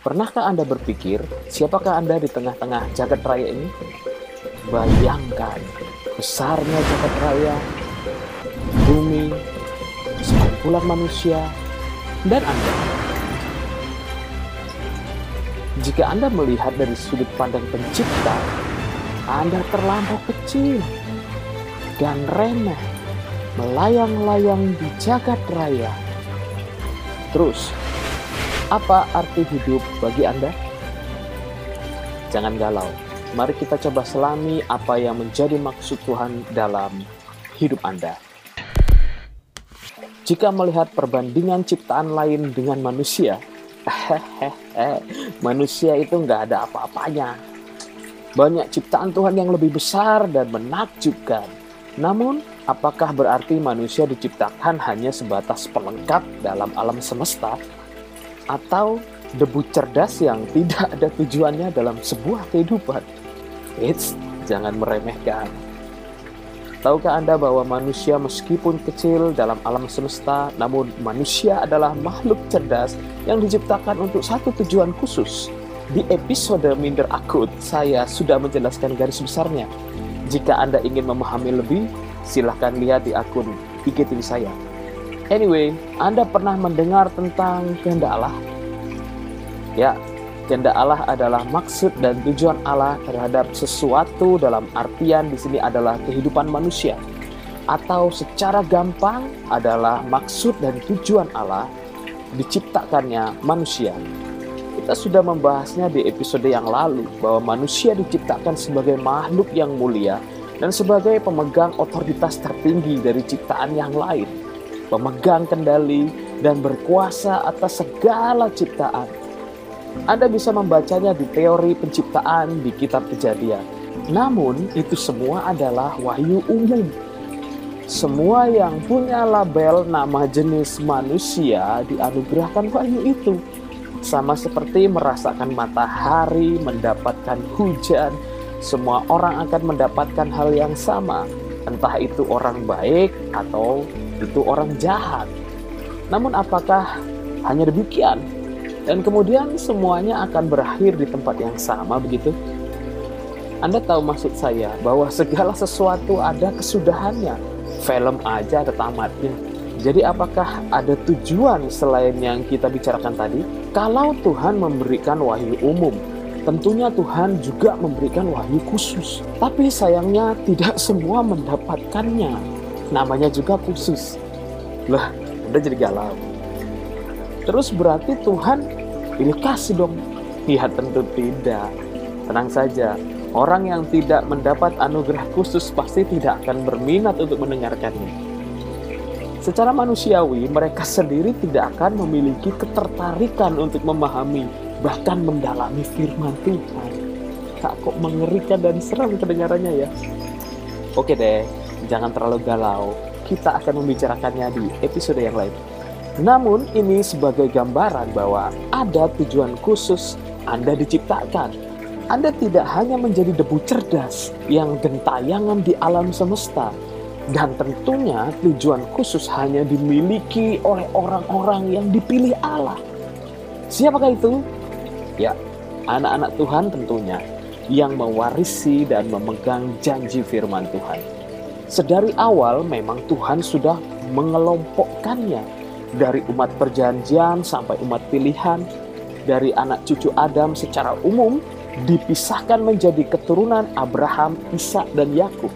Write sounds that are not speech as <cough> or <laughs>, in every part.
Pernahkah Anda berpikir, siapakah Anda di tengah-tengah jagat raya ini? Bayangkan besarnya jagat raya, bumi, sekumpulan manusia, dan Anda. Jika Anda melihat dari sudut pandang pencipta, Anda terlampau kecil dan remeh, melayang-layang di jagat raya. Terus, apa arti hidup bagi Anda? Jangan galau. Mari kita coba selami apa yang menjadi maksud Tuhan dalam hidup Anda. Jika melihat perbandingan ciptaan lain dengan manusia, <laughs> manusia itu nggak ada apa-apanya. Banyak ciptaan Tuhan yang lebih besar dan menakjubkan. Namun, apakah berarti manusia diciptakan hanya sebatas pelengkap dalam alam semesta atau debu cerdas yang tidak ada tujuannya dalam sebuah kehidupan. Eits, jangan meremehkan. Tahukah Anda bahwa manusia meskipun kecil dalam alam semesta, namun manusia adalah makhluk cerdas yang diciptakan untuk satu tujuan khusus. Di episode Minder Akut, saya sudah menjelaskan garis besarnya. Jika Anda ingin memahami lebih, silahkan lihat di akun IGTV saya. Anyway, Anda pernah mendengar tentang kehendak Allah? Ya, kehendak Allah adalah maksud dan tujuan Allah terhadap sesuatu dalam artian di sini adalah kehidupan manusia. Atau secara gampang adalah maksud dan tujuan Allah diciptakannya manusia. Kita sudah membahasnya di episode yang lalu bahwa manusia diciptakan sebagai makhluk yang mulia dan sebagai pemegang otoritas tertinggi dari ciptaan yang lain pemegang kendali, dan berkuasa atas segala ciptaan. Anda bisa membacanya di teori penciptaan di kitab kejadian. Namun, itu semua adalah wahyu umum. Semua yang punya label nama jenis manusia dianugerahkan wahyu itu. Sama seperti merasakan matahari, mendapatkan hujan, semua orang akan mendapatkan hal yang sama, entah itu orang baik atau itu orang jahat. Namun apakah hanya demikian? Dan kemudian semuanya akan berakhir di tempat yang sama begitu? Anda tahu maksud saya bahwa segala sesuatu ada kesudahannya. Film aja ada tamatnya. Jadi apakah ada tujuan selain yang kita bicarakan tadi? Kalau Tuhan memberikan wahyu umum, tentunya Tuhan juga memberikan wahyu khusus. Tapi sayangnya tidak semua mendapatkannya namanya juga khusus. Lah, udah jadi galau. Terus berarti Tuhan ini kasih dong. Ya tentu tidak. Tenang saja, orang yang tidak mendapat anugerah khusus pasti tidak akan berminat untuk mendengarkannya. Secara manusiawi, mereka sendiri tidak akan memiliki ketertarikan untuk memahami, bahkan mendalami firman Tuhan. Tak kok mengerikan dan seram kedengarannya ya. Oke deh, jangan terlalu galau. Kita akan membicarakannya di episode yang lain. Namun ini sebagai gambaran bahwa ada tujuan khusus Anda diciptakan. Anda tidak hanya menjadi debu cerdas yang gentayangan di alam semesta, dan tentunya tujuan khusus hanya dimiliki oleh orang-orang yang dipilih Allah. Siapakah itu? Ya, anak-anak Tuhan tentunya yang mewarisi dan memegang janji firman Tuhan. Sedari awal memang Tuhan sudah mengelompokkannya dari umat perjanjian sampai umat pilihan, dari anak cucu Adam secara umum dipisahkan menjadi keturunan Abraham, Ishak dan Yakub.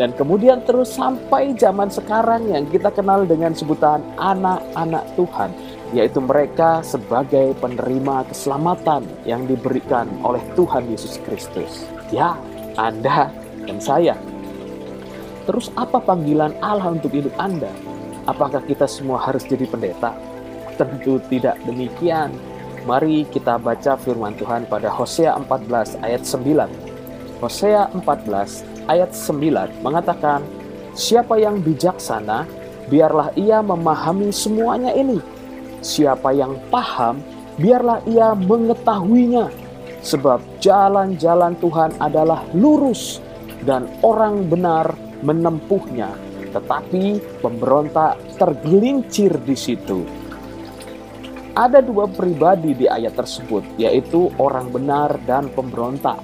Dan kemudian terus sampai zaman sekarang yang kita kenal dengan sebutan anak-anak Tuhan, yaitu mereka sebagai penerima keselamatan yang diberikan oleh Tuhan Yesus Kristus. Ya, Anda dan saya Terus apa panggilan Allah untuk hidup Anda? Apakah kita semua harus jadi pendeta? Tentu tidak demikian. Mari kita baca firman Tuhan pada Hosea 14 ayat 9. Hosea 14 ayat 9 mengatakan, Siapa yang bijaksana, biarlah ia memahami semuanya ini. Siapa yang paham, biarlah ia mengetahuinya. Sebab jalan-jalan Tuhan adalah lurus dan orang benar menempuhnya, tetapi pemberontak tergelincir di situ. ada dua pribadi di ayat tersebut, yaitu orang benar dan pemberontak.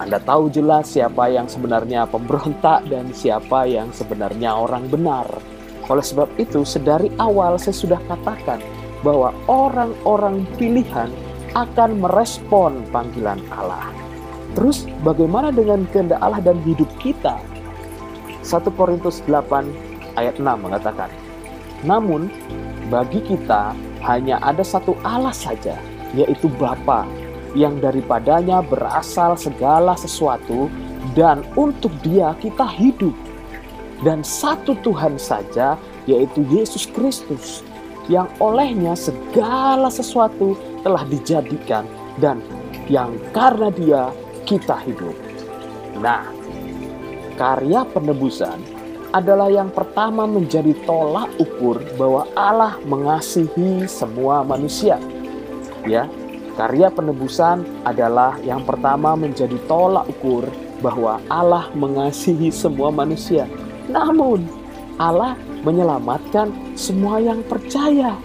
Anda tahu jelas siapa yang sebenarnya pemberontak dan siapa yang sebenarnya orang benar. Oleh sebab itu, sedari awal saya sudah katakan bahwa orang-orang pilihan akan merespon panggilan Allah. Terus bagaimana dengan kehendak Allah dan hidup kita? 1 Korintus 8 ayat 6 mengatakan, Namun bagi kita hanya ada satu Allah saja, yaitu Bapa, yang daripadanya berasal segala sesuatu dan untuk dia kita hidup. Dan satu Tuhan saja, yaitu Yesus Kristus, yang olehnya segala sesuatu telah dijadikan dan yang karena dia kita hidup. Nah, karya penebusan adalah yang pertama menjadi tolak ukur bahwa Allah mengasihi semua manusia. Ya, karya penebusan adalah yang pertama menjadi tolak ukur bahwa Allah mengasihi semua manusia. Namun, Allah menyelamatkan semua yang percaya.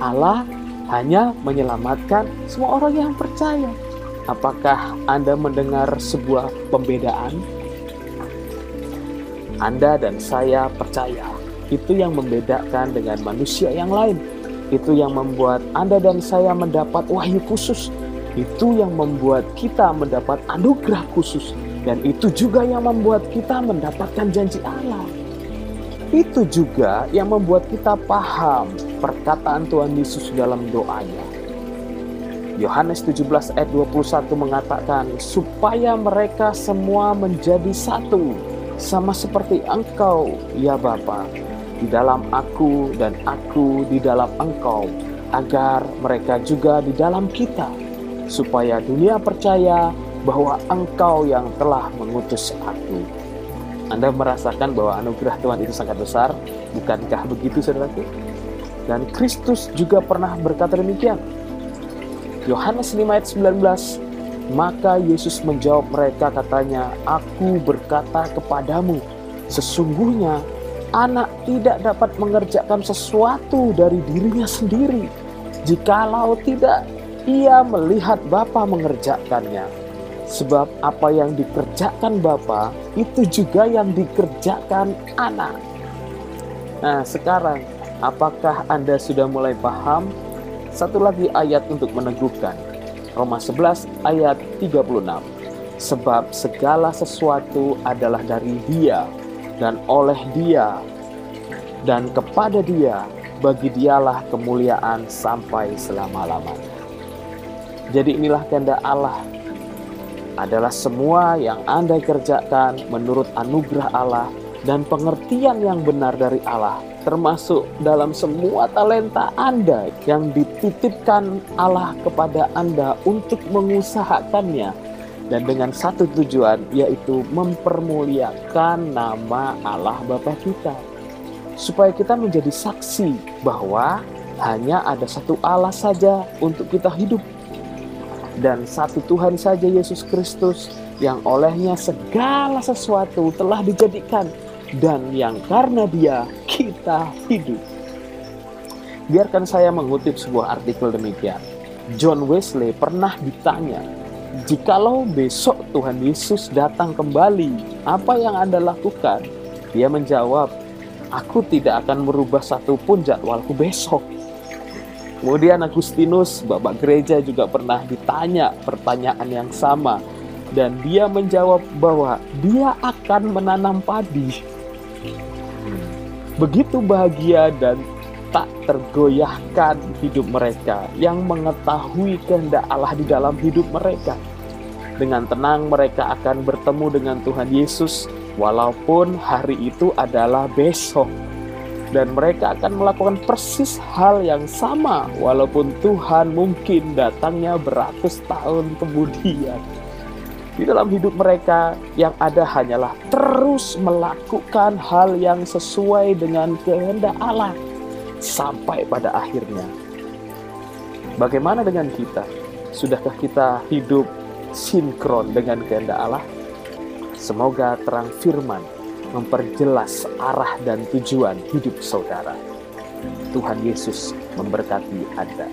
Allah hanya menyelamatkan semua orang yang percaya. Apakah Anda mendengar sebuah pembedaan anda dan saya percaya. Itu yang membedakan dengan manusia yang lain. Itu yang membuat Anda dan saya mendapat wahyu khusus. Itu yang membuat kita mendapat anugerah khusus. Dan itu juga yang membuat kita mendapatkan janji Allah. Itu juga yang membuat kita paham perkataan Tuhan Yesus dalam doanya. Yohanes 17 ayat 21 mengatakan supaya mereka semua menjadi satu sama seperti Engkau, ya Bapa, di dalam aku dan aku di dalam Engkau, agar mereka juga di dalam kita, supaya dunia percaya bahwa Engkau yang telah mengutus aku. Anda merasakan bahwa anugerah Tuhan itu sangat besar, bukankah begitu saudaraku? Dan Kristus juga pernah berkata demikian. Yohanes 5 ayat 19, maka Yesus menjawab mereka katanya, Aku berkata kepadamu, sesungguhnya anak tidak dapat mengerjakan sesuatu dari dirinya sendiri, jikalau tidak ia melihat Bapa mengerjakannya. Sebab apa yang dikerjakan Bapa itu juga yang dikerjakan anak. Nah sekarang, apakah Anda sudah mulai paham? Satu lagi ayat untuk meneguhkan Roma 11 ayat 36. Sebab segala sesuatu adalah dari Dia dan oleh Dia dan kepada Dia bagi dialah kemuliaan sampai selama-lamanya. Jadi inilah kehendak Allah adalah semua yang Anda kerjakan menurut anugerah Allah dan pengertian yang benar dari Allah termasuk dalam semua talenta Anda yang dititipkan Allah kepada Anda untuk mengusahakannya. Dan dengan satu tujuan yaitu mempermuliakan nama Allah Bapa kita. Supaya kita menjadi saksi bahwa hanya ada satu Allah saja untuk kita hidup. Dan satu Tuhan saja Yesus Kristus yang olehnya segala sesuatu telah dijadikan dan yang karena dia kita hidup. Biarkan saya mengutip sebuah artikel demikian. John Wesley pernah ditanya, "Jikalau besok Tuhan Yesus datang kembali, apa yang Anda lakukan?" Dia menjawab, "Aku tidak akan merubah satupun jadwalku besok." Kemudian Agustinus, bapak gereja juga pernah ditanya pertanyaan yang sama dan dia menjawab bahwa dia akan menanam padi begitu bahagia dan tak tergoyahkan hidup mereka yang mengetahui kehendak Allah di dalam hidup mereka. Dengan tenang mereka akan bertemu dengan Tuhan Yesus walaupun hari itu adalah besok. Dan mereka akan melakukan persis hal yang sama walaupun Tuhan mungkin datangnya beratus tahun kemudian di dalam hidup mereka yang ada hanyalah terus melakukan hal yang sesuai dengan kehendak Allah sampai pada akhirnya. Bagaimana dengan kita? Sudahkah kita hidup sinkron dengan kehendak Allah? Semoga terang firman memperjelas arah dan tujuan hidup saudara. Tuhan Yesus memberkati Anda.